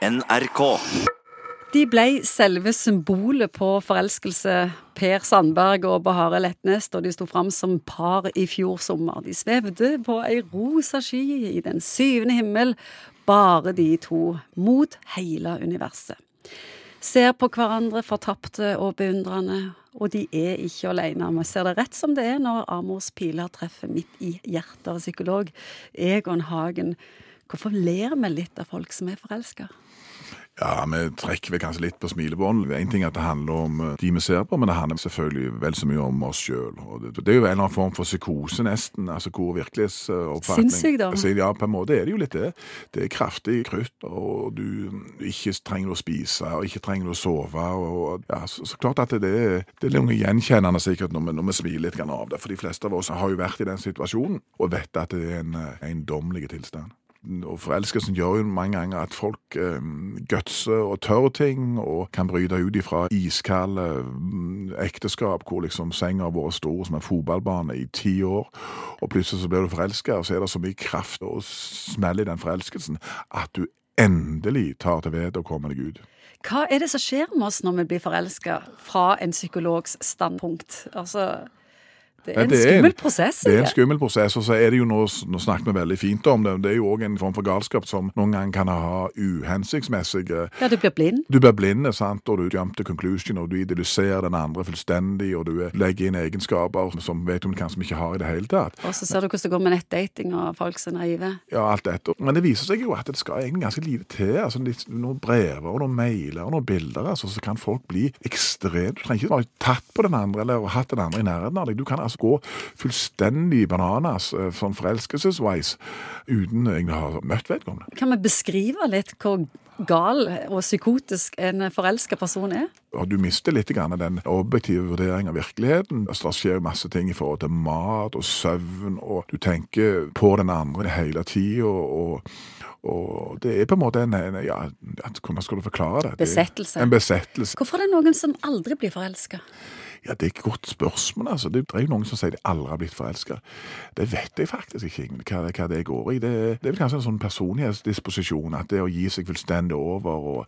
NRK. De ble selve symbolet på forelskelse, Per Sandberg og Bahare Letnes, da de sto fram som par i fjor sommer. De svevde på ei rosa sky i den syvende himmel, bare de to, mot hele universet. Ser på hverandre fortapte og beundrende, og de er ikke alene. Vi ser det rett som det er når Amors piler treffer midt i hjertet av psykolog Egon Hagen. Hvorfor ler vi litt av folk som er forelska? Ja, vi trekker vel kanskje litt på smilebånd. En ting er at det handler om eh, de vi ser på, men det handler selvfølgelig vel så mye om oss sjøl. Det, det er jo en eller annen form for psykose, nesten. altså hvor virkelighetsoppfatning Sinnssykdom. Altså, Ja, på en måte er det jo litt det. Det er kraftig krutt, og du ikke trenger å spise, og ikke trenger å sove. og ja, Så, så klart at det, det er noe gjenkjennende sikkert når vi, når vi smiler litt av det. For de fleste av oss har jo vært i den situasjonen og vet at det er en eiendommelig tilstand. Og forelskelsen gjør jo mange ganger at folk eh, gutser og tør ting, og kan bryte ut ifra iskalde mm, ekteskap hvor liksom senga har vært stor som en fotballbane i ti år, og plutselig så blir du forelska, og så er det så mye kraft og smell i den forelskelsen at du endelig tar til vettet og kommer deg ut. Hva er det som skjer med oss når vi blir forelska, fra en psykologs standpunkt? Altså, det er en skummel prosess. Det er en skummel prosess, og så er det jo nå, nå snakket vi veldig fint om det, det er jo òg en form for galskap som noen ganger kan ha uhensiktsmessige Ja, du blir blind. Du blir blind, sant? og du jump to conclusion, og du idylliserer den andre fullstendig, og du legger inn egenskaper som vet hun kanskje ikke har i det hele tatt. Og så ser du hvordan det går med nettdating og folk som er naive. Ja, alt dette. Men det viser seg jo at det skal egentlig ganske lite til. altså Noen brever og noen mailer og noen bilder, altså, så kan folk bli ekstremt Du trenger ikke bare tatt på den andre eller hatt den andre i nærheten av deg. Du kan altså gå fullstendig bananas eh, forelskelsesveis forelskelseswise uten å ha møtt vedkommende. Kan vi beskrive litt hvor gal og psykotisk en forelska person er? og du mister litt grann den objektive vurderingen av virkeligheten. Altså, det skjer masse ting i forhold til mat og søvn, og du tenker på den andre hele tida. Og, og det er på en måte en, en ja, Hvordan skal du forklare det? det? Besettelse. En besettelse. Hvorfor er det noen som aldri blir forelska? Ja, Det er et godt spørsmål. altså. Det er jo noen som sier de aldri har blitt forelska. Det vet jeg faktisk ikke Ingvild, hva, hva det går i. Det, det er vel kanskje en sånn personlighetsdisposisjon, at det å gi seg fullstendig over og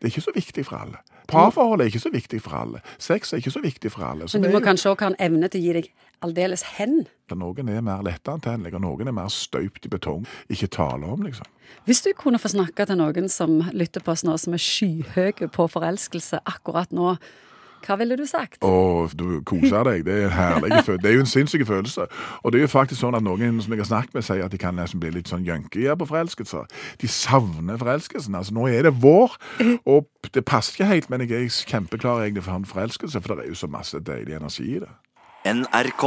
Det er ikke så viktig for alle. Parforhold er ikke så viktig for alle. Sex er ikke så viktig for alle. Så Men du må jo- kanskje òg ha en evne til å gi deg aldeles hen. Noen er mer lettantennelige, og noen er mer støypt i betong. Ikke tale om, liksom. Hvis du kunne få snakke til noen som lytter på oss nå, som er skyhøye på forelskelse akkurat nå, hva ville du sagt? Å, du koser deg. Det er en herlig følelse. Det er jo en sinnssyk følelse. Og det er jo faktisk sånn at noen som jeg har snakket med, sier at de kan nesten bli litt sånn jønkige på forelskelser. De savner forelskelsen. Altså, nå er det vår, og det passer ikke helt, men jeg er kjempeklar egentlig for en forelskelse, for det er jo så masse deilig energi i det. NRK.